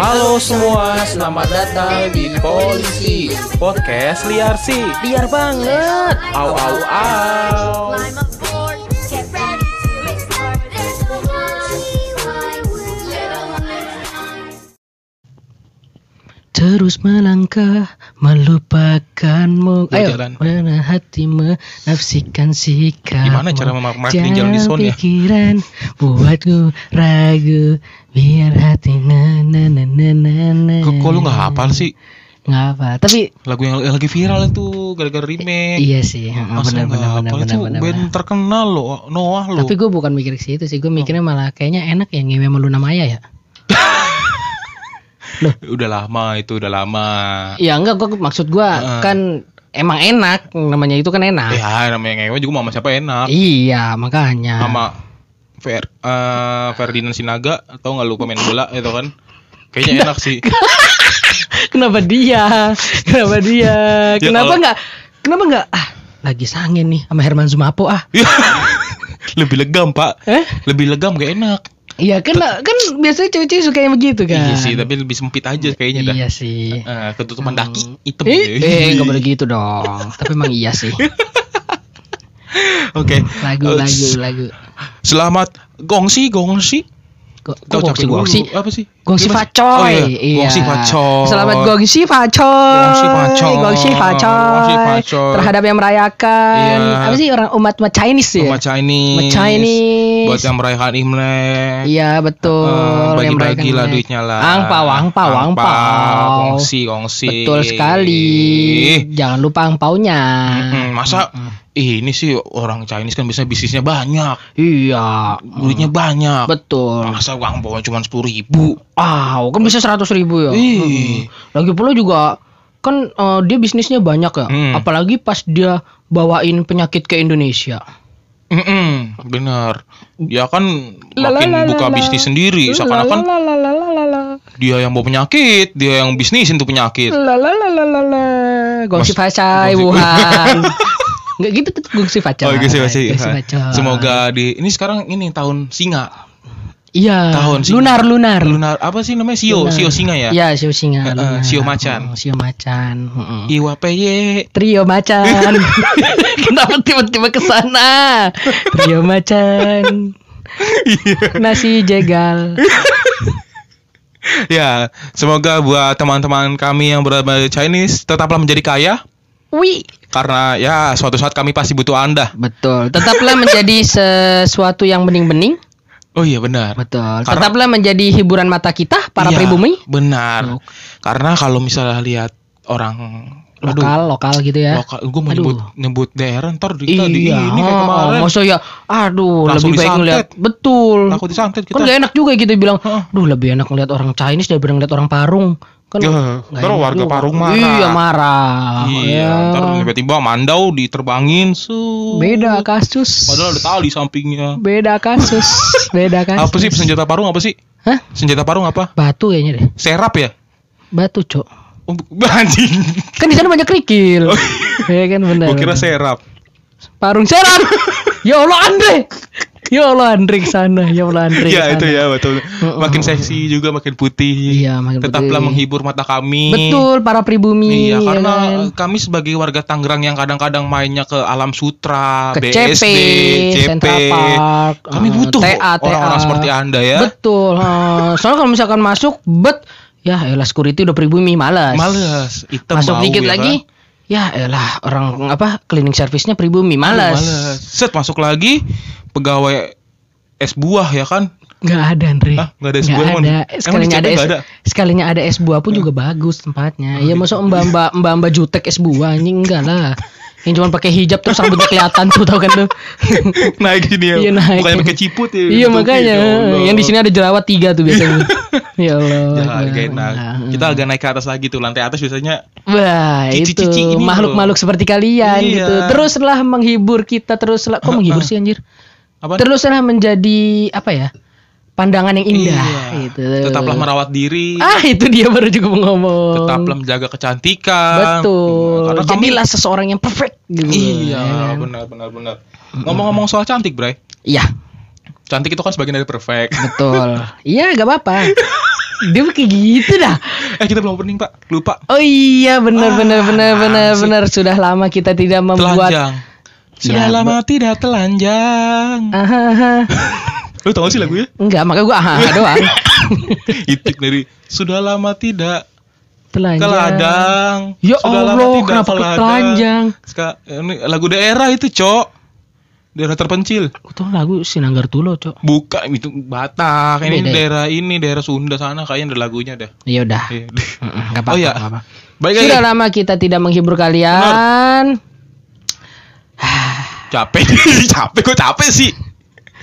Halo semua, selamat datang di Polisi Podcast Liar sih Liar banget. Au au au. Terus melangkah melupakanmu. Ayo jalan. mana hati menafsikan sikap Gimana cara memarketing jalan di sound ya? pikiran buatku ragu. Biar hati na na na na na na Kok, kok lu gak hafal sih? Nggak apa Tapi Lagu yang lagi viral itu gara-gara remake. Iya sih benar nggak benar benar benar Itu benar band terkenal loh Noah loh. Tapi gue bukan mikir ke situ sih Gue mikirnya malah kayaknya enak ya ngewe sama Luna Maya ya Udah lama itu udah lama Ya enggak gue maksud gue Heeh. kan Emang enak namanya itu kan enak Ya namanya ngewe juga sama siapa enak Iya makanya Sama Fer, eh, Ferdinand Sinaga Atau gak lu pemain bola itu kan Kayaknya enak sih Kenapa dia? Kenapa dia? Ya, Kenapa kalau- enggak? Kenapa enggak? Ah, lagi sangen nih sama Herman Sumapo ah. Lebih legam pak Eh? Lebih legam gak enak Iya kan kan biasanya cewek-cewek suka yang begitu kan. Iya sih tapi lebih sempit aja kayaknya dah Iya sih. Eh, ketutupan daki hitam Eh, gitu. eh enggak boleh gitu dong. Tapi emang iya sih. Oke. Lagu Eh, lagu s- lagu. Selamat gongsi gongsi. Kok gongsi gongsi? Apa sih? Gongsi facoy. Oh, iya. Gongsi facoy. Selamat gongsi facoy. Gongsi facoy. Gongsi facoy. Terhadap yang merayakan. Iya. Apa sih orang umat umat Chinese ya? Umat Chinese. Umat Chinese. Buat yang merayakan Imlek. Iya betul. Eh, yang bagi-bagi lah duitnya lah. Angpau, angpau, angpau. Gongsi, gongsi. Betul sekali. Jangan lupa angpaunya. Mm-mm, masa ini sih orang Chinese kan biasanya bisnisnya banyak, Iya. duitnya banyak. Betul. Masa uang bawa cuma sepuluh ribu? Ah, kan bisa seratus ribu ya. Ih. Mm. Lagi pula juga kan eh, dia bisnisnya banyak ya. Hmm. Apalagi pas dia bawain penyakit ke Indonesia. Mm-mm, bener. Dia kan La, la, makin buka bisnis sendiri. Seakan-akan dia yang bawa penyakit, dia yang bisnisin tuh penyakit. Facai Gongsi- Wuhan. Enggak gitu tuh Gongsi Facai. Oh, Gongsi Facai. Semoga di ini sekarang ini tahun singa. Iya. tahun singa. lunar lunar. Lunar apa sih namanya? Sio, Lunar. sio singa ya? Iya, sio singa. Eh, lunar. sio macan. Oh, sio macan. Mm-mm. Iwa PY. Trio macan. Kenapa tiba-tiba ke sana? Trio macan. Iya. Nasi jegal. Ya, semoga buat teman-teman kami yang berada di Chinese tetaplah menjadi kaya Wih, karena ya suatu saat kami pasti butuh Anda. betul. Tetaplah menjadi sesuatu yang bening-bening. Oh iya benar. Betul. Karena- Tetaplah menjadi hiburan mata kita para Iya, pribumi. Benar. Tuh. Karena kalau misalnya lihat orang aduh, Lokal, lokal gitu ya. lokal, gue mau Aduh. nyebut nyebut daerah ntar kita di Iya, ini kayak kemarin. masa ya, aduh, Langsung lebih baik ngeliat, betul. Takut disantet kita. Kan gak enak juga gitu bilang, Heeh. duh lebih enak ngeliat orang Chinese daripada ngeliat orang Parung. Kan Ya, ntar warga juga. Parung marah. Iya marah. Iya, Ya. ntar tiba-tiba mandau diterbangin su. Beda kasus. Padahal ada tali sampingnya. Beda kasus. Beda kasus. Apa sih senjata parung apa sih? Hah? Senjata parung apa? Batu kayaknya deh. Serap ya? Batu, Cok. Oh, anjing. Kan di sana banyak kerikil. Iya kan benar. Gue kira serap. Parung serap. ya Allah Andre. Ya Allah Andre sana. Ya Allah Andre. Ya itu ya betul. Makin seksi juga makin putih. Iya, makin Tetaplah putih. menghibur mata kami. Betul para pribumi. Iya, ya karena kan? kami sebagai warga Tangerang yang kadang-kadang mainnya ke Alam Sutra, ke BSD, CP, CP, Park, kami eh, butuh TA, orang-orang seperti Anda ya. Betul. eh, soalnya kalau misalkan masuk, bet, ya elah security udah pribumi malas. Hitam Masuk bau, dikit ya lagi, ya elah orang apa cleaning service-nya pribumi malas. Males. Set masuk lagi pegawai es buah ya kan? Nggak ada Andre. Hah? Nggak ada es Nggak buah, ada. Emang Sekalinya ada, es, ada? sekalinya ada es buah pun juga bagus tempatnya. Ya masuk mbak mbak mbak mbak jutek es buah anjing enggak lah. Yang cuma pakai hijab terus rambutnya kelihatan tuh tau kan tuh. naik gini ya. Iya, naik. Bukannya pakai ciput ya. Iya gitu. makanya. Ya. Yang di sini ada jerawat tiga tuh biasanya. ya Allah. Ya, agak enak. Nah, Kita agak naik ke atas lagi tuh. Lantai atas biasanya Wah itu Cici-cici ini makhluk-makhluk seperti kalian Iya. gitu. Teruslah menghibur kita teruslah. Kok menghibur sih anjir? apa? Teruslah menjadi apa ya? Pandangan yang indah Iya. gitu. Tetaplah merawat diri. Ah itu dia baru juga ngomong. Tetaplah menjaga kecantikan. Betul. Karena kami Jadilah seseorang yang perfect gitu. Iya, ya benar benar benar. Ngomong-ngomong soal cantik, Bray. Iya. Cantik itu kan sebagian dari perfect. Betul. Iya, gak apa-apa. Dia kayak gitu dah. eh kita belum opening pak, lupa. Oh iya, benar Ah, benar benar benar benar sudah lama kita tidak membuat Telanjang. Sudah Ya, lama tidak telanjang. Lu tau gak sih lagunya? Enggak, makanya gua aha doang. Itik dari sudah lama tidak Telanjang. ke ladang. Ya Sudah lama Allah, tidak kenapa ke telanjang? Ska- ini lagu daerah itu, Cok. Daerah terpencil. Gua tahu lagu Sinanggar Tulo, Cok. Buka itu Batak. Ini Beda ya? daerah ini, daerah Sunda sana kayaknya ada lagunya dah. Ya udah. Iya. Mm-mm, nggak apa-apa. Oh iya. nggak apa-apa. Baik. Sudah lama kita tidak menghibur kalian. Capek. capek kok capek sih.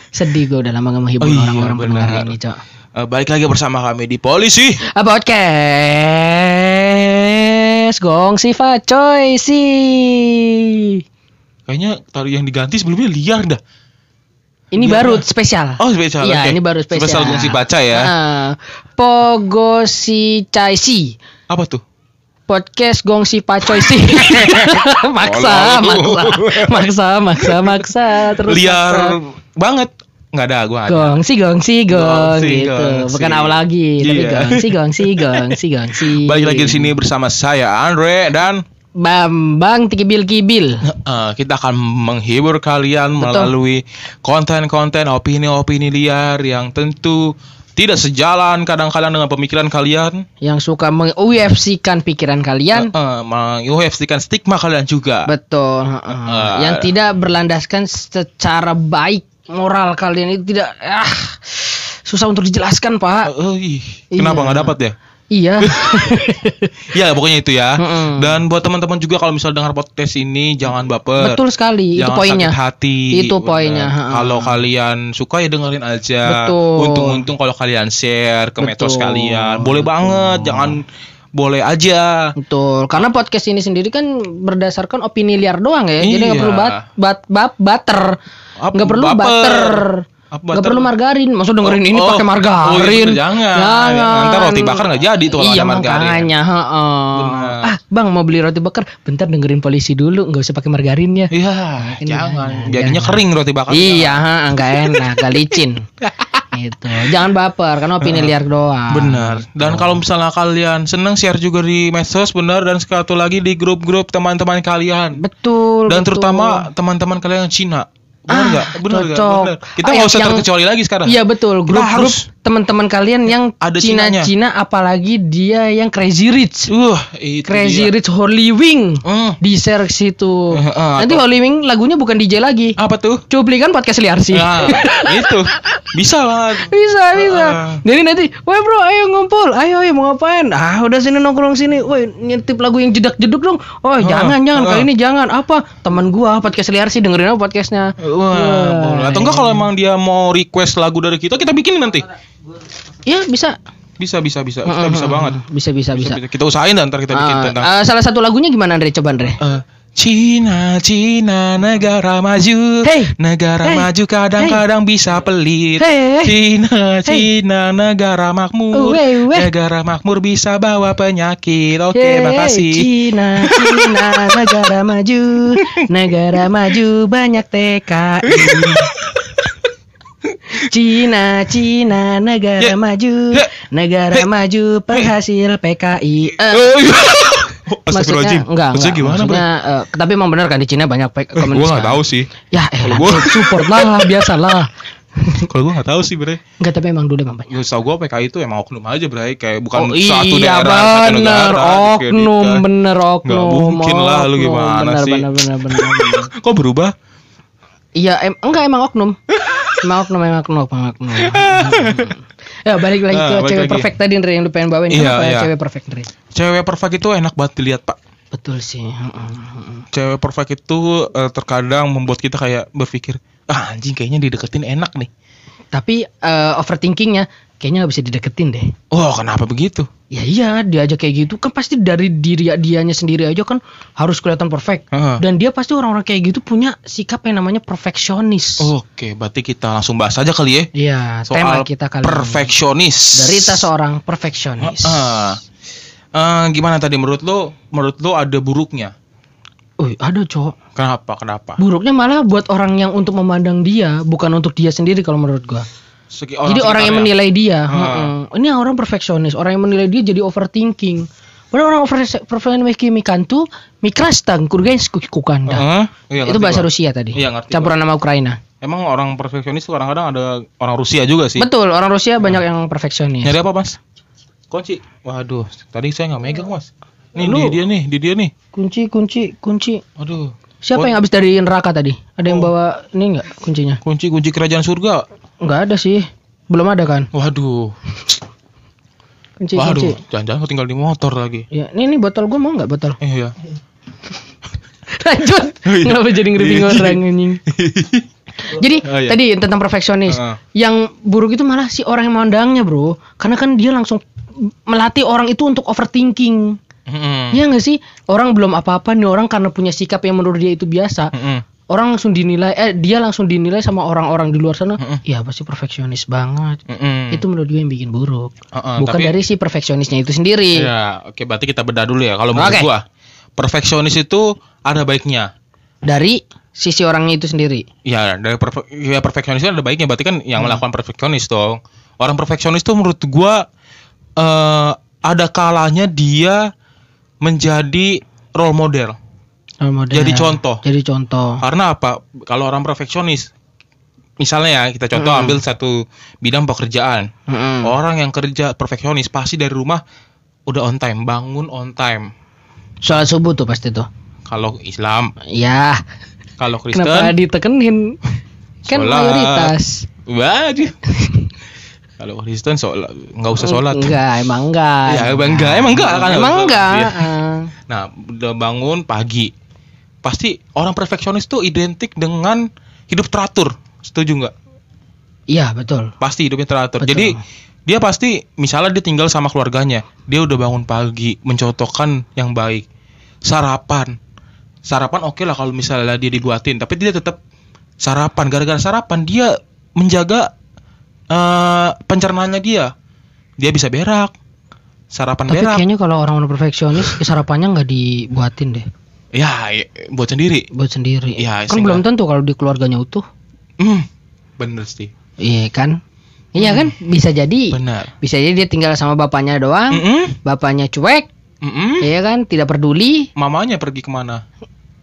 Sedih gue udah lama gak menghibur Oh iya, orang-orang pendengar ini, Cok. Eh, balik lagi bersama kami di Polisi. Ah, Podcast Gong Siva Coy sih. Kayaknya tadi yang diganti sebelumnya liar dah. Ini Iya, baru spesial. Oh, spesial, Iya, oke. ini baru spesial. Spesial Gong Si Baca ya. Pogo si Cai si. Apa tuh? Podcast Gong si Pacoy si. maksa, maksa, maksa, maksa, maksa, terus liar maksa. banget. Nggak ada, gua nggak ada. Gong si gong si gong Gong si, gitu. gong Bukan si. awal lagi, tapi Iya. gong si gong si gong si gong si. Balik lagi di sini bersama saya Andre dan Bambang Tikibil Kibil. eh, kita akan menghibur kalian Betul. melalui konten-konten opini-opini liar yang tentu tidak sejalan kadang-kadang dengan pemikiran kalian, yang suka meng-UFC-kan pikiran kalian. uh, meng-UFC-kan stigma kalian juga. Betul. heeh. Ah. yang tidak berlandaskan secara baik moral kalian itu tidak ah susah untuk dijelaskan, Pak. Eh, ih, kenapa Iya. nggak dapat ya? Iya. Ya pokoknya itu ya. Mm-mm. Dan buat teman-teman juga kalau misal dengar podcast ini jangan baper. Betul sekali, itu Jangan poinnya. sakit hati. Itu poinnya. Kalau kalian suka ya dengerin aja. Betul. Untung-untung kalau kalian share ke medsos Betul. kalian. Boleh banget, jangan boleh aja. Betul, karena podcast ini sendiri kan berdasarkan opini liar doang ya, jadi nggak Iya. perlu bat, bat, bat, butter, nggak perlu baper. butter, Apa butter? perlu margarin. Maksud dengerin Oh, ini oh. pakai Oh, iya, margarin? bener, jangan. Nanti roti bakar nggak jadi tuh kalau iya, ada margarin. makanya, heeh. Benar. Ah, bang mau beli roti bakar, bentar dengerin polisi dulu, nggak usah pakai margarinnya. Iya, Ini jangan. jangan, Jadinya jangan. kering roti bakar. Iya, nggak enak, nggak licin. Itu, jangan baper, karena opini liar doang. Benar. Dan kalau misalnya kalian seneng share juga di medsos benar dan satu lagi di grup-grup teman-teman kalian. Betul. Dan betul. terutama teman-teman kalian yang Cina. Benar Ah, nggak? Benar cocok. Benar. Kita Ah, nggak usah yang- terkecuali lagi sekarang. Iya betul, Kita grup-grup harus- teman-teman kalian yang Ada. Cina-Cina apalagi dia yang Crazy Rich. Uh, itu Crazy dia. Rich Holy Wing. Hmm. Di share ke situ. Eh, eh, Nanti Holy Wing lagunya bukan DJ lagi. Apa tuh? Cuplikan podcast liar sih. Nah, itu. Bisa banget. bisa bisa. Ah. Jadi nanti, woi bro, ayo ngumpul, ayo ayo mau ngapain? Ah udah sini nongkrong sini, woi nyetip lagu yang jedak jeduk dong. Oh jangan jangan ah. kali ini jangan. Apa? Teman gua podcast liar sih dengerin apa podcastnya. Wah, Wah, boleh. Atau enggak kalau emang dia mau request lagu dari kita, kita bikin nanti. Ya bisa. Bisa, bisa, bisa. Kita bisa banget. Bisa bisa bisa. Bisa, bisa. Kita usahain dan ntar kita bikin Ah, tentang ah, salah satu lagunya gimana Andre? Coba Andre. Cina, Cina, negara maju. Hey. Negara Hey. maju kadang-kadang bisa pelit. Hey. Cina, Hey. Cina, negara makmur. Weh, weh. Negara makmur bisa bawa penyakit. Oke, Hey, makasih. Cina, Cina, negara maju, negara maju banyak TKI. Cina, Cina, negara Ya. maju, negara Hey. maju penghasil PKI. Eh, Oh, maksudnya Astagfirullahaladzim. enggak, Maksudnya enggak. gimana, Bro? maksudnya, eh, tapi emang benar kan di Cina banyak Eh, komunis. gua nggak kan? tahu sih. Ya, elah, Gua- support lah, biasalah. Kalau gua nggak tahu sih, Bre. Enggak, tapi emang dulu emang banyak. Gue tau gue PKI itu emang oknum aja, Bre. Kayak bukan Oh, satu iya daerah, satu bener, negara. oknum, diskreditkan. bener oknum. Nggak mungkin lah, lu gimana bener, sih? Bener, bener, bener, bener. Kok berubah? Iya, em enggak emang oknum. Emang oknum, emang oknum, emang oknum. Ya balik lagi Ah, ke balik cewek lagi. perfect tadi Andre yang lu pengen bawain. Iya, Kenapa iya. cewek perfect Andre? Cewek perfect itu enak banget dilihat, Pak. Betul sih. Cewek perfect itu eh, terkadang membuat kita kayak berpikir, ah anjing kayaknya dideketin enak nih. Tapi eh, overthinkingnya kayaknya nggak bisa dideketin deh. Oh, kenapa begitu? Ya iya, dia aja kayak gitu kan pasti dari diri dianya sendiri aja kan harus kelihatan perfect. Heeh. Dan dia pasti orang-orang kayak gitu punya sikap yang namanya perfeksionis. Oke, berarti kita langsung bahas aja kali ya. Iya, tema Soal kita kali perfeksionis. Derita seorang perfeksionis. Heeh. Eh, gimana tadi menurut lo? Menurut lo ada buruknya Oh, ada cok. Kenapa? Kenapa? Buruknya malah buat orang yang untuk memandang dia, bukan untuk dia sendiri kalau menurut gua. Segi jadi orang yang sekitarnya. menilai dia, heeh. ini orang perfeksionis, orang yang menilai dia jadi overthinking. Padahal orang over perfeksionis mikantu mikrastang kurgensku kukanda. Heeh. Iya, Itu bahasa gua. Rusia tadi. Iya, ngerti Campuran nama Ukraina. Emang orang perfeksionis tuh kadang-kadang ada orang Rusia juga sih. Betul, orang Rusia banyak yang perfeksionis. Nyari apa, Mas? Kunci. Waduh, tadi saya nggak megang, Mas. Nih, Lu- di dia nih, di dia nih. Kunci, kunci, kunci. Aduh. Siapa yang habis dari neraka tadi? Ada yang Oh. bawa ini enggak kuncinya? Kunci kunci kerajaan surga. Enggak ada sih. Belum ada kan? Waduh. Kunci, Waduh, jangan-jangan ketinggal di motor lagi. Ya, ini, ini botol gua mau nggak botol? Eh, iya. Lanjut. Iya. Kenapa jadi ngeriping Iya. orang anjing? Jadi Oh, iya. tadi tentang perfeksionis. Heeh. Yang buruk itu malah si orang yang memandangnya, Bro. Karena kan dia langsung melatih orang itu untuk overthinking. Mm-mm. Iya nggak sih? Orang belum apa-apa nih orang karena punya sikap yang menurut dia itu biasa. Mm-mm. Orang langsung dinilai eh dia langsung dinilai sama orang-orang di luar sana. Mm-mm. Ya pasti perfeksionis banget. Mm-mm. Itu menurut gue yang bikin buruk. Heeh, Bukan tapi- dari si perfeksionisnya itu sendiri. Ya, oke berarti kita bedah dulu ya. Kalau menurut Oke. gua, perfeksionis itu ada baiknya. Dari sisi orangnya itu sendiri. Ya, dari perfe ya, perfeksionis itu ada baiknya. Berarti kan yang Hmm. melakukan perfeksionis dong. Orang perfeksionis itu menurut gua eh ada kalanya dia menjadi role model. Role model. Jadi contoh. Jadi contoh. Karena apa? Kalau orang perfeksionis, misalnya ya kita contoh Hmm. ambil satu bidang pekerjaan. Mm-mm. Orang yang kerja perfeksionis pasti dari rumah udah on time, bangun on time. Soal subuh tuh pasti tuh. Kalau Islam, Ya, kalau Kristen, kenapa ditekenin? Kan Sholat. mayoritas. waduh. kalau Kristen sholat, nggak usah sholat. Enggak, emang enggak. Ya, emang enggak, emang enggak kan? Emang enggak. Nah, udah bangun pagi, pasti orang perfeksionis tuh identik dengan hidup teratur. Setuju nggak? Iya, betul. Pasti hidupnya teratur. Betul. Jadi dia pasti misalnya dia tinggal sama keluarganya, dia udah bangun pagi, mencontohkan yang baik. Sarapan. Sarapan oke lah kalau misalnya dia dibuatin, tapi dia tetap sarapan. Gara-gara sarapan dia menjaga eh pencernaannya dia. Dia bisa berak. Sarapan Tapi berak. kayaknya kalau orang-orang perfeksionis, ya sarapannya nggak dibuatin deh, Ya, ya, buat sendiri. buat sendiri. Iya, kan belum tentu kalau di keluarganya utuh. Hmm, bener sih. Iya kan? Iya kan? Bisa jadi. Benar. Bisa jadi dia tinggal sama bapaknya doang. Mm-mm, Bapaknya cuek, mm-mm. iya kan? Tidak peduli, Mamanya pergi ke mana?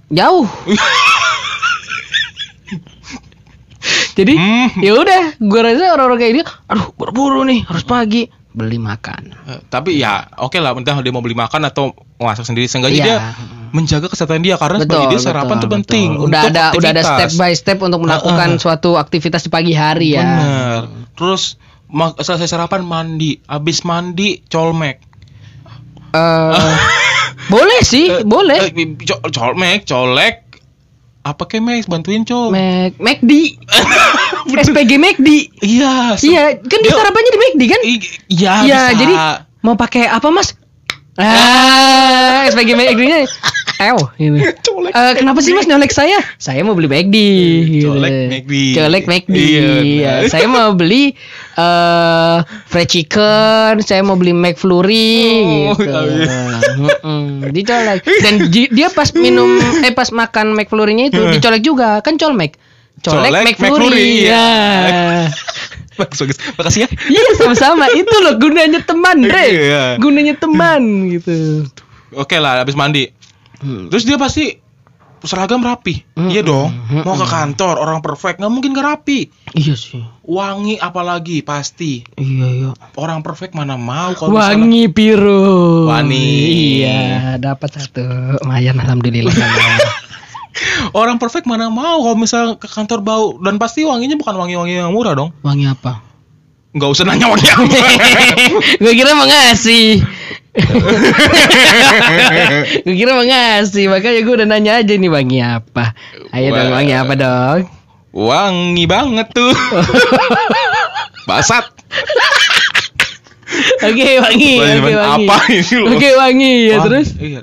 jauh. Jadi Hmm. ya udah, gua rasa orang-orang kayak dia, aduh buru-buru nih, harus pagi beli makan. Eh, tapi ya oke lah, entah dia mau beli makan atau masak sendiri, seenggaknya Iya. dia menjaga kesehatan dia karena sebagai dia sarapan tuh penting. Udah untuk ada udah ada aktivitas. step by step untuk melakukan Heeh. suatu aktivitas di pagi hari ya. Bener. Terus selesai sarapan mandi, abis mandi colmek. Eh, boleh sih, Eh, boleh. eh, co- colmek, colek. Apa kemek bantuin col? Mac McD. SPG McD. Iya. Iya, kan dia Dia- sarapannya di McD kan? Iya, Iya, jadi mau pakai apa, Mas? Ah, SPG McD-nya. Ew, gitu. Colek Eh, kenapa sih Mas nyolek saya? Saya mau beli McD. gitu. Colek McD. Colek McD. Iya, Iya, saya mau beli eh fried chicken, saya mau beli McFlurry Oh, gitu. iya. Mm-mm, dicolek. Dan dia pas minum eh pas makan McFlurry-nya itu dicolek juga, kan colmek. Colek, Colek McFlurry. McFlurry, Ya. bagus. Makasih ya. Iya sama-sama itu loh gunanya teman deh. Iya. Gunanya teman gitu. Oke lah, habis mandi. Terus dia pasti seragam rapi. Hmm. Iya dong. Hmm. Mau ke kantor orang perfect nggak mungkin gak rapi. Iya sih. Wangi apalagi pasti. Iya iya. Orang perfect mana mau kalau misalnya Wangi biru. Wani. Iya, dapat satu. Lumayan alhamdulillah. orang perfect mana mau kalau misalnya ke kantor bau dan pasti wanginya bukan wangi-wangi yang murah dong. wangi apa? Nggak usah nanya wangi apa. gue kira mau ngasih. gue kira mau ngasih, makanya gue udah nanya aja nih wangi apa. Ayo dong Wah. wangi apa dong? Wangi banget tuh. Basat. Oke wangi, Wangi oke wangi. apa ini loh? Oke wangi ya Wangi. terus. Iya,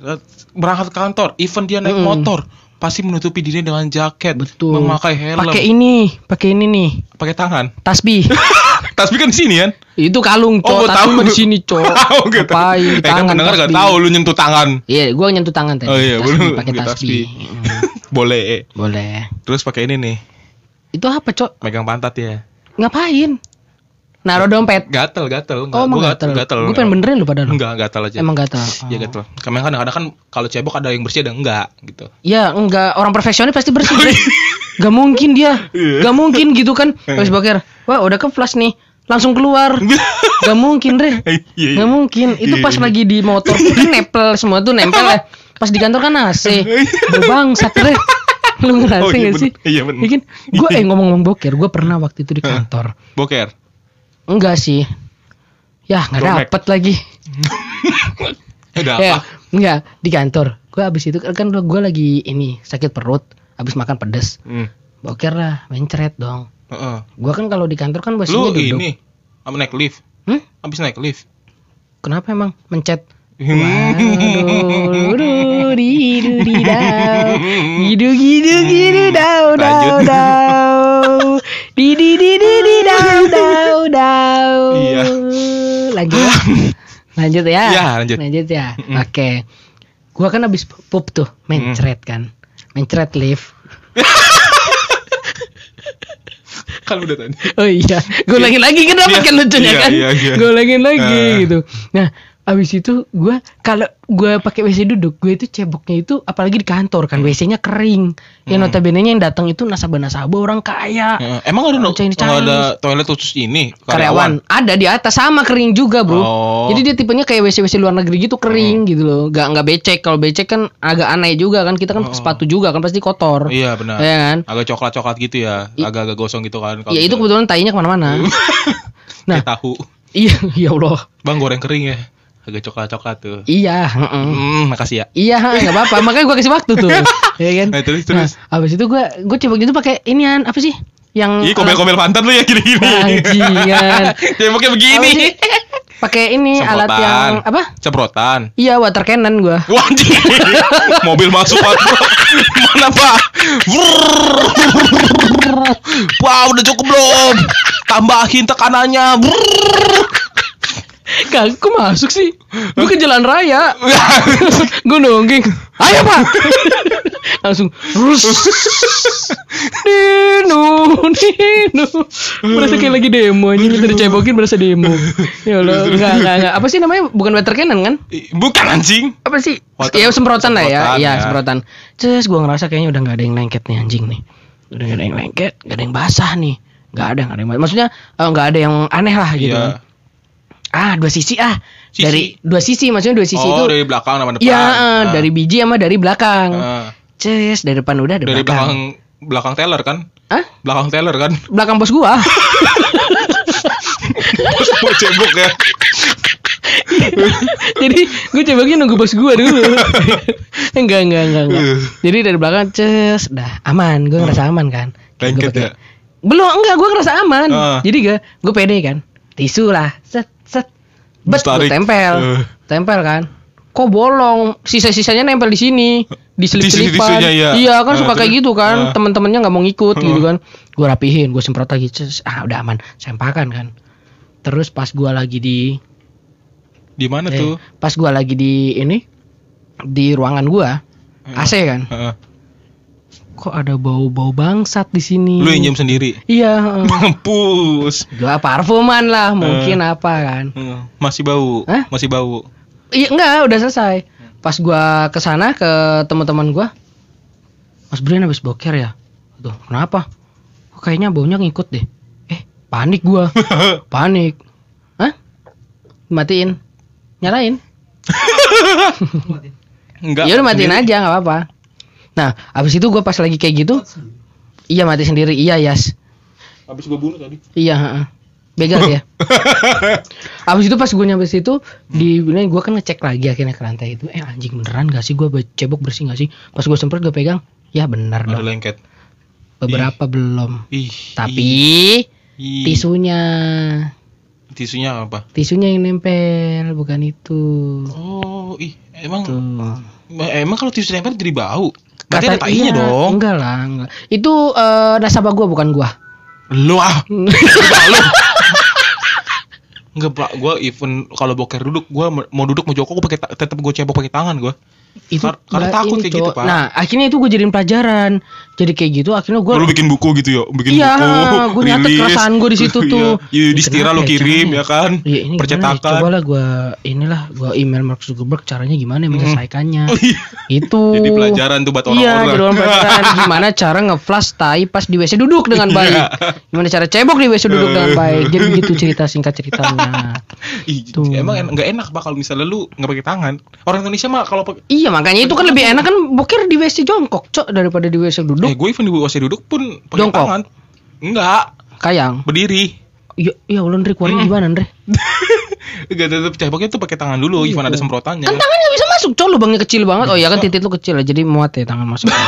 berangkat ke kantor, even dia naik Mm. motor, pasti menutupi diri dengan jaket, Betul. memakai helm, Pakai ini, pakai ini nih, pakai tangan. tasbih. Tasbih kan di sini kan? Itu kalung, Oh, cok. gua Tasbih tahu. mah di sini, cok. Oh, gua tahu. Ngapain di Eh, kan tangan pendengar gak tasbih. tahu lu nyentuh tangan. Iya, gua nyentuh tangan tadi. Oh iya, belum pakai tasbih. tasbih. Boleh. Boleh. Terus pakai ini nih, Itu apa, cok? megang pantat ya. Ngapain? Naruh dompet. Gatel, gatel. Oh, emang Gua gatel. gatel. Gue pengen benerin lu padahal. Enggak, gatel aja. Emang gatal. Iya Oh. gatel. Karena kadang-kadang kan kalau cebok ada yang bersih ada yang enggak gitu. Ya enggak orang perfeksionis pasti bersih Bre. Gak mungkin dia Iya. Gak mungkin gitu kan Habis boker Wah udah ke flash nih Langsung keluar. Gak mungkin Re Iya, iya. Gak mungkin. Itu Iya, pas iya. lagi di motor Kan nempel Semua tuh nempel ya Pas di kantor kan AC Bau bangsat Re Lu ngerasa Oh, iya gak sih. Iya, bener. Iya kan? Gue eh ngomong-ngomong boker Gue pernah waktu itu di kantor. Boker. Enggak sih. Ya gak Domek. dapet lagi. Udah Ya apa? Enggak Di kantor. Gue abis itu Kan gue lagi ini Sakit perut Abis makan pedes. Hmm. Boker lah Mencret dong Heeh. Gua kan kalau di kantor kan Lu biasanya duduk. ini apa naik lift? Hmm? Habis naik lift. Kenapa emang mencet? Gidu gidu gidu dau dau dau, di di di di di dau dau dau. Iya. Lanjut, lanjut ya. Iya, lanjut. Lanjut ya. Oke. Gua kan habis pup tuh, mencret kan, mencret lift. kan udah tadi. Oh iya, gue lagi lagi kenapa Iya, kan lucunya iya, kan? iya, iya. Gue lagi lagi Ah. gitu. Nah, abis itu gue kalau gue pakai WC duduk, gue itu ceboknya itu apalagi di kantor kan, WC-nya kering. Yang Hmm. notabene yang datang itu nasabah-nasabah orang kaya. Heeh. Emang ada no, ada toilet khusus ini Karyawan ada di atas sama kering juga bro. Oh. Jadi dia tipenya kayak WC WC luar negeri gitu kering gitu loh. Gak nggak becek. Kalau becek kan agak aneh juga kan. Kita kan Oh. sepatu juga kan pasti kotor. Iya benar. Iya kan? Agak coklat-coklat gitu ya, agak-agak gosong gitu kan. Ya itu kebetulan tainya ke mana-mana. nah. Tahu. iya, ya Allah. Bang goreng kering ya, agak coklat-coklat tuh. Iya. heeh. Hmm, makasih ya. Iya, nggak apa-apa. Makanya gua kasih waktu tuh. ya kan? Nah, terus, Nah, terus. abis itu gua gua cebok itu pakai inian apa sih? Yang Ih, komel-komel pantat lu ya gini-gini. Bajingan. Ceboknya Apa begini. sih? Pakai ini alat yang apa? Semprotan. Iya, water cannon gua. Wah, anjing. Mobil masuk. Mana, Pak? Wah, udah cukup belum? Tambahin tekanannya. Brrrr. Kagak kok masuk sih? Gua ke jalan raya. gua nonggeng. Ayo, Pak. Langsung rus. Nino, Nino. Berasa kayak lagi demo anjing kita dicebokin berasa demo. Ya Allah, enggak enggak enggak. Apa sih namanya? Bukan water cannon kan? Bukan anjing. apa sih? Water- ya semprotan lah ya. Iya, ya. semprotan. Terus gua ngerasa kayaknya udah nggak ada yang lengket nih anjing nih. Udah nggak ada yang lengket, nggak ada yang basah nih. Nggak ada, nggak ada yang. Maksudnya eh, nggak ada yang aneh lah gitu. Iya. Ah, dua sisi ah. Sisi? Dari dua sisi, maksudnya dua sisi oh, itu. dari belakang sama depan. Iya, eh, Ah. dari biji sama dari belakang. Ah. Ces, dari depan udah, dari, dari belakang belakang. belakang teller kan? Hah? Belakang teller kan? Belakang bos gua. Mau cebok ya. Jadi gue ceboknya nunggu bos gua dulu. enggak, enggak, enggak, enggak. Jadi dari belakang ces, dah aman, gue ngerasa aman kan. Gua Lengket ya? Belum, enggak, gue ngerasa aman. Ah. Jadi gue, gue pede kan. Tisu lah, set. Bet, tarik. gue tempel. Eh. Tempel kan. Kok bolong? Sisa-sisanya nempel di sini. Di selip-selipan. Tisu-tisunya, iya. Iya kan Ah, suka kayak terus? gitu kan. Ah. Teman-temannya nggak mau ngikut Ah. gitu kan. Gue rapihin, gue semprot lagi. Ces, ah udah aman. Sempakan kan. Terus pas gue lagi di Di mana Eh, tuh? pas gua lagi di ini di ruangan gua AC kan. Heeh. Kok ada bau-bau bangsat di sini? Lu yang nyium sendiri. Iya. Mampus. gua parfuman lah, mungkin apa kan. Heeh. Masih bau. Hah? Masih bau. Iya, enggak, udah selesai. Pas gua ke sana ke teman-teman gua. Mas Brian habis boker ya? Tuh, kenapa? Kok kayaknya baunya ngikut deh. Eh, panik gua. panik. Hah? Matiin. Nyalain. Enggak. Ya udah matiin sendiri. aja nggak apa-apa. Nah, abis itu gue pas lagi kayak gitu, iya mati sendiri, iya Yas, Habis gua bunuh tadi. iya. heeh. Begal ya. abis itu pas gue nyampe situ, di ini gue kan ngecek lagi akhirnya ke lantai itu, eh anjing beneran gak sih gue cebok bersih gak sih? Pas gue semprot gue pegang, ya bener Ada dong. lengket. Beberapa belum. Ih. Tapi ih. tisunya, tisunya apa? tisunya yang nempel, bukan itu. Oh, ih, emang Tuh. Emang kalau tisu nempel jadi bau. Berarti ada Kata- tainya iya, dong. Enggak lah, enggak. Itu eh, nasabah gue bukan gue. Lu ah. Lu. Enggak pak, gue even kalau boker duduk, gue mau duduk mau jongkok, gue pakai ta- tetep gue cebok pakai tangan gue. itu Kar- karena takut kayak gitu. Pak. nah akhirnya itu gue jadiin pelajaran jadi kayak gitu akhirnya gue Lu bikin buku gitu ya, bikin Iya, buku, gua nyatet keresahan gua di situ tuh. Iya, di stira lu ya kirim caranya? ya kan, Iya ini percetakan. Coba lah gue inilah gue email Mark Zuckerberg caranya gimana ya menyelesaikannya. Oh, iya. Itu. Jadi pelajaran tuh buat Iya, orang-orang. jadi orang pelajaran gimana cara ngeflash tai pas di WC duduk dengan Iya. baik. Gimana cara cebok di WC duduk dengan baik. Jadi gitu cerita singkat ceritanya. Ih, Tuh. emang nggak enak pak kalau misalnya lu nggak pakai tangan. Orang Indonesia mah kalau Iya makanya itu kan lebih enak kan boker di WC jongkok cok daripada di WC eh gue even di WC duduk pun pakai Jongkok. tangan. Enggak, kayang. berdiri. Iya iya ulun Ndre keluarnya Hmm. gimana Ndre? Enggak tetep ceboknya tuh pakai tangan dulu, Iya, even ada Pak. semprotannya. Kan tangannya bisa masuk cok lubangnya kecil banget. Oh iya kan titik lu kecil ya jadi muat ya tangan masuk.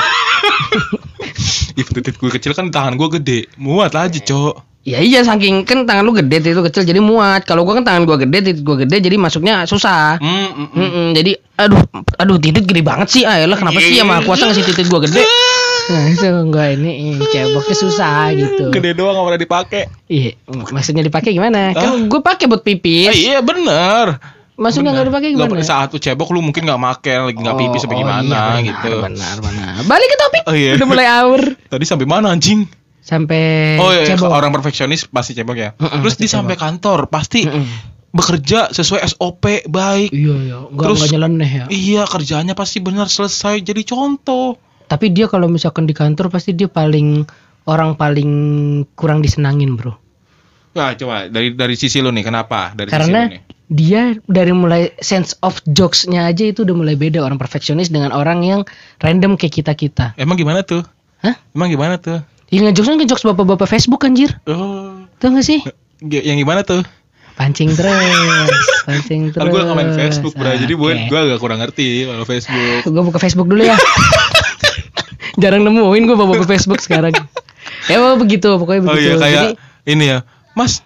Even titik gue kecil kan tangan gue gede, muat aja cok. Ya iya saking kan tangan lu gede titik lu kecil jadi muat. Kalau gua kan tangan gua gede titik gua gede jadi masuknya susah. Hmm, hmm, hmm. Mm-mm, jadi aduh aduh titik gede banget sih ah elah kenapa sih ya maha kuasa ngasih titik gua gede nah itu enggak ini ceboknya susah gitu Gede doang nggak pernah dipakai. iya maksudnya dipakai gimana kan gue pakai buat Ah, pipis iya bener. maksudnya nggak dipakai gimana saat lu cebok lu mungkin nggak make lagi nggak pipis apa Oh, gimana iya, benar, gitu. benar benar balik ke topik Oh, iya. udah mulai aur Tadi sampai mana anjing? sampai Oh iya, cebok orang perfeksionis pasti cebok ya. Mm-mm, Terus pasti di sampai kantor pasti Mm-mm. bekerja sesuai SOP baik. iya iya nggak Terus- nggak nyeleneh ya Iya kerjanya pasti benar selesai jadi contoh. Tapi dia kalau misalkan di kantor pasti dia paling orang paling kurang disenangin bro Nah coba dari dari sisi lu nih kenapa? Dari sisi lu karena nih. dia dari mulai sense of jokesnya aja itu udah mulai beda orang perfeksionis dengan orang yang random kayak kita kita Emang gimana tuh? Hah? Emang gimana tuh? Ya ngejokesnya ngejokes bapak-bapak Facebook anjir Oh, Tuh gak sih? yang gimana tuh? Pancing terus Pancing terus Kan gue gak main Facebook, bro. Jadi gue Oke. gue agak kurang ngerti kalau Facebook. Gue buka Facebook dulu ya Jarang nemuin gue buka Facebook sekarang Ya pokoknya begitu Pokoknya Oh begitu iya kayak Jadi ini ya, Mas.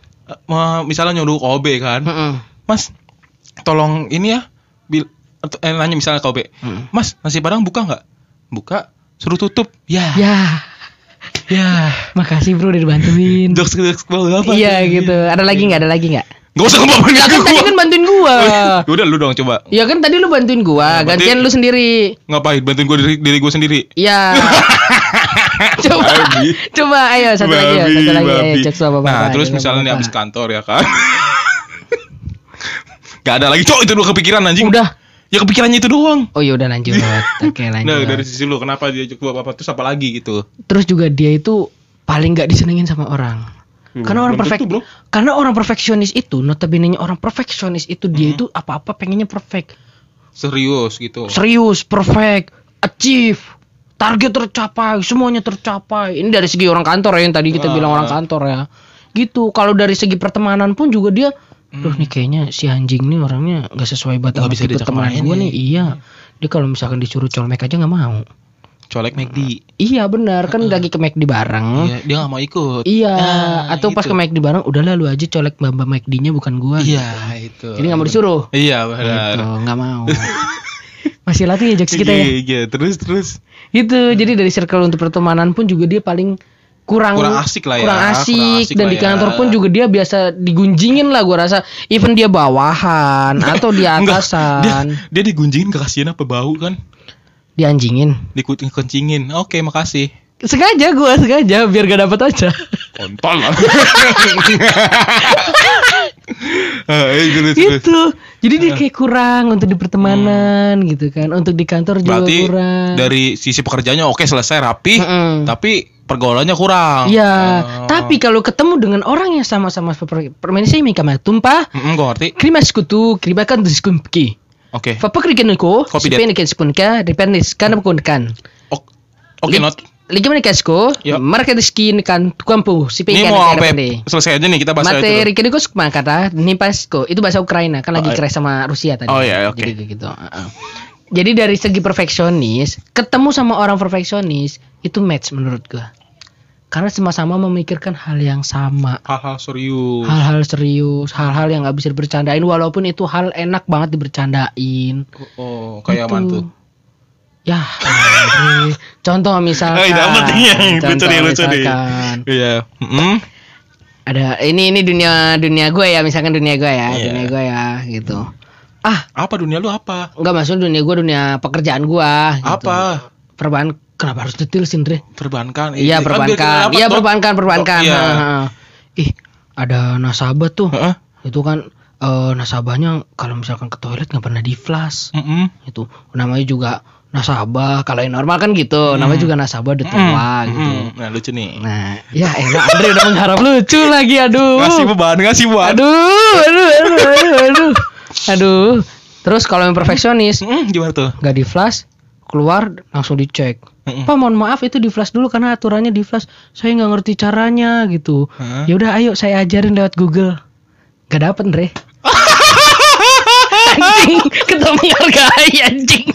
ma- misalnya nyuruh ke OB kan, Mm-mm. Mas, tolong ini ya, bil, eh, nanya misalnya ke OB, Mm. Mas nasi padang buka nggak? Buka, suruh tutup. Ya, Ya ya. Makasih bro udah dibantuin Jokes jokes apa? Iya gitu Ada lagi gak? Ada lagi gak? Gak usah ngebawain Ya kan tadi gua. kan bantuin gua Ya Udah lu dong coba. Ya kan tadi lu bantuin gua, berarti- gantian lu sendiri. Ngapain? Bantuin gue diri, diri gue sendiri. Ya. coba, Babi. coba ayo satu lagi ya, Babi, satu lagi ayo babi. cek apa Nah, terus misalnya nih abis kantor ya kan. Gak ada lagi cowok itu dua kepikiran anjing. Udah. Ya kepikirannya itu doang. Oh ya udah lanjut. Oke lanjut. Nah, dari sisi lu kenapa dia buat apa terus apa lagi gitu? Terus juga dia itu paling nggak disenengin sama orang. Karena orang perfect, tentu, Bro. karena orang perfeksionis itu, notabene orang perfeksionis itu dia Hmm. itu apa-apa pengennya perfect, Serius gitu. serius, perfect, achieve, target tercapai, semuanya tercapai. Ini dari segi orang kantor ya yang tadi kita Ah. bilang orang kantor ya. Gitu. Kalau dari segi pertemanan pun juga dia, Duh nih kayaknya si anjing nih orangnya nggak sesuai Hmm. Sama tipe teman main gue ya. nih. Iya. Dia kalau misalkan disuruh colmek aja nggak mau. Colek McD. Iya benar kan lagi ke McD bareng. Iya, dia gak mau ikut. Iya, Nah, atau pas gitu. ke McD bareng, udah lah lu aja colek mbak McD-nya bukan gua. Iya, itu. Jadi nggak mau disuruh. Iya, Gitu, benar. nggak mau. Masih latih ya jokes kita Iya, ya. iya, terus terus. Itu jadi dari circle untuk pertemanan pun juga dia paling kurang Kurang asik lah ya, kurang asik, kurang asik dan di kantor ya. pun juga dia biasa digunjingin lah gua rasa even dia bawahan atau di Enggak, atasan dia, dia digunjingin kekasihan apa bau kan? Dianjingin Dikutin kencingin. Oke, makasih. sengaja gua sengaja biar gak dapet aja Kontol lah. Eh, terus, terus. gitu jadi dia kayak kurang untuk di pertemanan gitu kan untuk di kantor juga Berarti kurang dari sisi pekerjaannya oke selesai rapi, Mm-mm. tapi pergaulannya kurang. Iya, Oh. tapi kalau ketemu dengan orang yang sama-sama seperti permainan saya kama tumpah, Mm-mm, gua ngerti. krima skutu, krima kan diskumki. Oke. Papa kriken ko, sipen kan spunka, dependis kan pun kan. Ok- Oke, not. Lagi mana kasko, Yap. marka diskin kan tukampu, sipen Ini kan mau kan sampai depende. selesai aja nih kita bahas itu. Materi kini ko kata nipasko, itu bahasa Ukraina kan lagi Oh, keras sama Rusia tadi. Oh, iya, oke. Jadi gitu. uh-uh. Jadi dari segi perfeksionis, ketemu sama orang perfeksionis itu match menurut gua. Karena sama-sama memikirkan hal yang sama. Hal-hal serius. hal-hal serius, hal-hal yang nggak bisa dibercandain walaupun itu hal enak banget dibercandain. Oh, kayak Gitu. aman tuh. Ya, contoh misalkan. Eh, yang contoh lucu nih, lucu nih. misalkan, Iya. Mm-mm. ada ini ini dunia dunia gue ya misalkan dunia gue ya Iya. dunia gue ya gitu ah Apa dunia lu apa? nggak masuk dunia gue dunia pekerjaan gue gitu. Apa? perban kenapa harus detail sih Andre Perbankan. iya Kan kita perbankan iya perbankan perbankan Oh, Iya. Ih ada nasabah tuh Heeh. itu kan eh, nasabahnya kalau misalkan ke toilet nggak pernah di flash Mm-mm. itu namanya juga nasabah kalau yang normal kan gitu namanya juga nasabah udah tua Mm, gitu mm. Nah lucu nih. nah ya enak Andre udah mengharap lucu lagi aduh Ngasih beban, ngasih beban. aduh aduh aduh aduh aduh aduh terus kalau yang perfeksionis Mm, gimana tuh? nggak di flash keluar langsung dicek Mm-mm. Pak mohon maaf itu di flash dulu karena aturannya di flash. Saya nggak ngerti caranya gitu. Ya udah ayo saya ajarin lewat Google. Gak dapet Andre anjing kita menghargai anjing.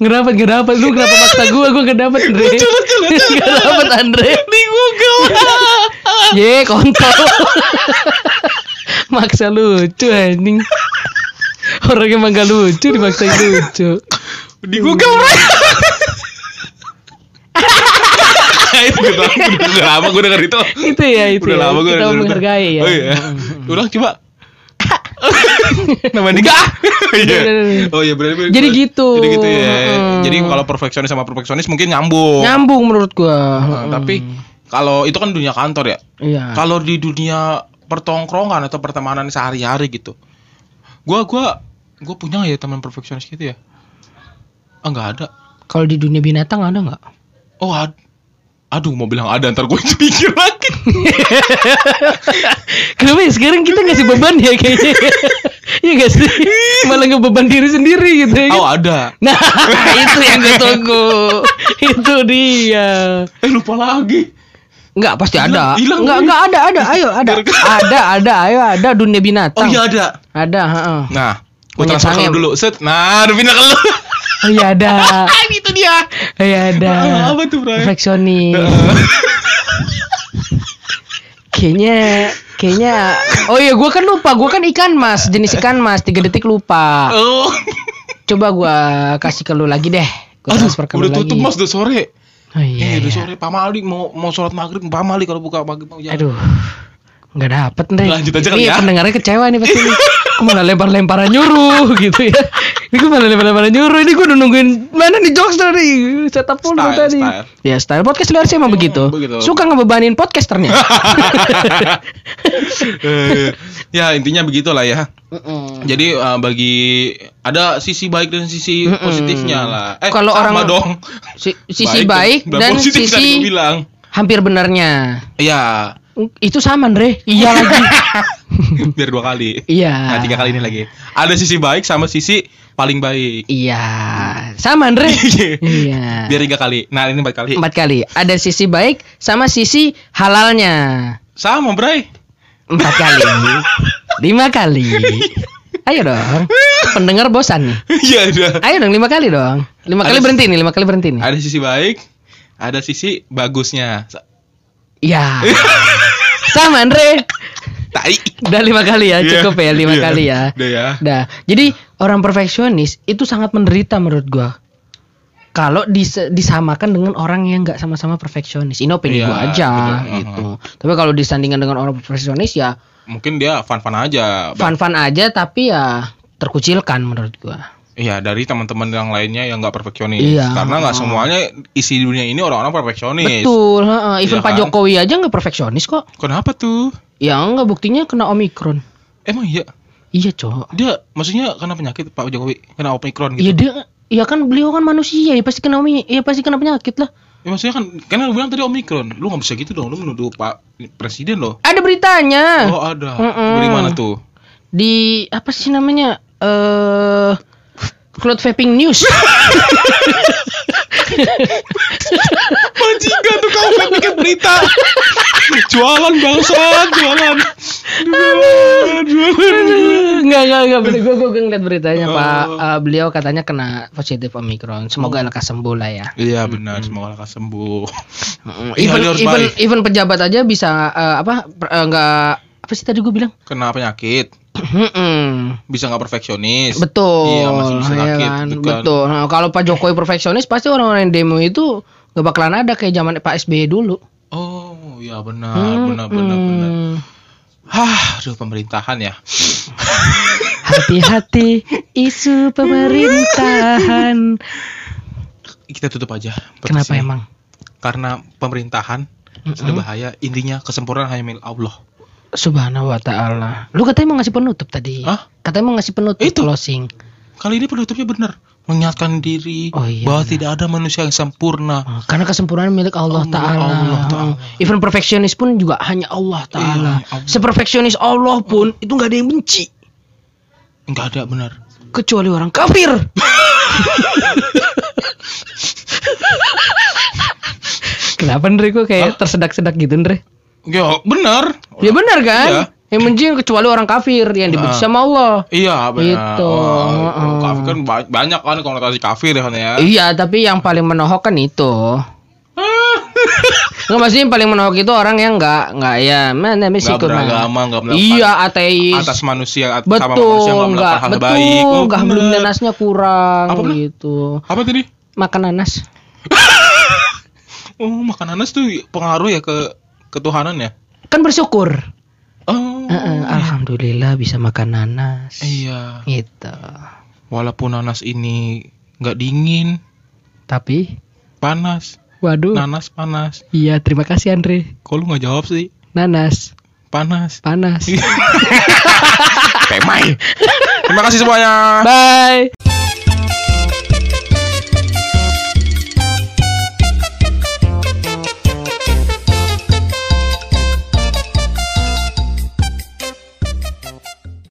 Gak dapet, gak dapet. Lu kenapa maksa gue, gue gak dapet Andre Gak dapet Andre. Di Google. Ye kontol. Maksa lucu anjing. Orang emang gak lucu dimaksain lucu. Di Google. Itu udah lama, udah lama gue denger itu. Itu ya itu Udah ya. lama gue Kita denger itu. menghargai ya Oh iya. Ulang coba. Nama Nika. Udah, Iya. Oh iya berarti Jadi gitu. Jadi gitu ya. Mm. Jadi kalau perfeksionis sama perfeksionis mungkin nyambung. Nyambung menurut gua Nah, Tapi kalau itu kan dunia kantor ya. Iya Kalau di dunia pertongkrongan atau pertemanan sehari-hari gitu. Gua gua gua punya ya teman perfeksionis gitu ya? Ah nggak ada. Kalau di dunia binatang ada nggak? Oh ad Aduh mau bilang ada ntar gue mikir lagi. Kenapa ya sekarang kita ngasih beban ya kayaknya Iya gak sih Malah ngebeban diri sendiri gitu ya kan? Oh ada. Nah itu yang gue tunggu Itu dia Eh lupa lagi. Enggak pasti Hilang- ada hilang Enggak enggak ada ada Ayo ada Ada ada ayo ada dunia Oh binatang iya ada. Ada heeh. Nah, gue transfer dulu. Set. Nah, udah pindah ke lu. Oh iya ada itu dia. Iya ada Ah, apa tuh, Bray? Perfeksionis Kayaknya Kayaknya Oh iya gua kan lupa Gua kan ikan mas Jenis ikan mas Tiga detik lupa Oh. Coba gua kasih ke lu lagi deh Gua Aduh, udah tutup lagi mas, udah sore. Oh iya, eh, udah iya. sore. Pak Mali mau mau sholat maghrib, Pak Mali kalau buka maghrib mau jalan. Aduh Nggak dapet nih Lanjut aja kali Ini ya. pendengarnya kecewa nih pasti nih Kok malah lempar-lemparan nyuruh gitu ya Ini gue malah lempar-lemparan nyuruh Ini gue udah nungguin Mana nih jokes tadi Setup dulu Style, tadi style. Ya style podcast luar sih emang begitu. begitu. Suka ngebebanin podcasternya ya intinya begitulah ya. Mm-mm. Jadi eh, bagi ada sisi baik dan sisi Mm-mm. positifnya lah. Eh, Kalau sama orang- dong. Si- Sisi baik, dan positif tadi sisi bilang. hampir benarnya Iya, Itu sama Andre Iya lagi biar dua kali. Iya Nah, tiga kali ini lagi. Ada sisi baik sama sisi paling baik. Iya Sama Andre Iya Biar tiga kali. Nah, ini empat kali. Empat kali Ada sisi baik Sama sisi halalnya Sama, Bray. Empat kali Lima kali Ayo dong Pendengar bosan nih Iya, udah. Ayo dong lima kali dong Lima Ada kali berhenti nih Lima kali berhenti nih Ada sisi baik, ada sisi bagusnya. Iya Sama Andre Tai. Udah lima kali ya Iya, Cukup ya lima iya. kali ya Udah ya. Dah. Jadi orang perfeksionis itu sangat menderita menurut gua. Kalau dis- disamakan dengan orang yang nggak sama-sama perfeksionis, ini opini Iya, gua aja betul. gitu. Tapi kalau disandingkan dengan orang perfeksionis ya Mungkin dia fun-fun aja. Fun-fun aja, tapi ya terkucilkan menurut gua. Iya, dari teman-teman yang lainnya yang nggak perfeksionis. Iya. Karena nggak semuanya isi dunia ini orang-orang perfeksionis. Betul. heeh. Even Iya Pak kan? Jokowi aja nggak perfeksionis kok. Kenapa tuh? Ya nggak buktinya kena omikron. Emang iya. Iya cowok. Dia maksudnya karena penyakit Pak Jokowi kena omikron Iya gitu. dia, ya kan beliau kan manusia, ya pasti kena omi, ya pasti kena penyakit lah. Ya, maksudnya kan karena lu bilang tadi omikron. Lu nggak bisa gitu dong. Lu menuduh Pak Presiden loh. Ada beritanya. Oh, ada. Mm-mm. Dari mana tuh? di apa sih namanya eh cloud vaping news Majikan tuh kau kan bikin berita. jualan bangsa, jualan. Jualan, jualan. nggak nggak nggak gue gue ngeliat beritanya Oh. pak Eh, beliau katanya kena positif omikron semoga lekas sembuh lah ya Iya benar, semoga lekas sembuh. Mm, Iya, even even even pejabat aja bisa eh, apa per- eh, nggak apa sih tadi gue bilang Kena penyakit. Bisa nggak perfeksionis. betul Iya, masih bisa iya sakit, kan? betul nah, kalau pak jokowi perfeksionis pasti orang-orang yang demo itu gak bakalan ada kayak zaman pak sby dulu Oh, iya benar, benar, benar, benar. Mm-mm. Hah, aduh pemerintahan ya. Hati-hati isu pemerintahan. Kita tutup aja. Kenapa emang? Karena pemerintahan sudah Mm-mm. bahaya. Intinya kesempurnaan hanya milik Allah. Subhanahu wa ta'ala. Lu katanya mau ngasih penutup tadi. Hah? Katanya mau ngasih penutup Itu. closing. Kali ini penutupnya benar. Mengingatkan diri Oh, iya, bahwa benar. tidak ada manusia yang sempurna. Oh, karena kesempurnaan milik Allah Allah, Ta'ala. Allah Ta'ala. Even perfeksionis pun juga hanya Allah Ta'ala. Iya, Allah. Seperfeksionis Allah pun itu nggak ada yang benci. Enggak ada benar. Kecuali orang kafir. Kenapa Ndre kok kayak tersedak-sedak gitu Ndre? Ya, benar. Ya benar kan? Iya. Yang benci kecuali orang kafir yang dibenci sama Allah. Iya, benar. Itu. Oh, Heeh. kafir kan ba- banyak kan konotasi kafir ya kan ya. Iya, tapi yang paling menohok kan itu. Nggak maksudnya yang paling menohok itu orang yang nggak nggak ya mana Nggak sih beragama, nggak melakukan Iya ateis. atas manusia at- sama manusia betul nggak nggak melakukan hal betul baik. Oh, nggak benar. belum nanasnya kurang Apa gitu. Apa tadi? Makan nanas. Oh, makan nanas tuh pengaruh ya ke ketuhanan ya? Kan bersyukur. Oh. Heeh, Alhamdulillah bisa makan nanas. Iya. Gitu. Walaupun nanas ini nggak dingin, Tapi, panas. waduh. Nanas panas. Iya, terima kasih Andre. Kok lu nggak jawab sih? Nanas, Panas. panas. Pemai. Terima kasih semuanya. Bye.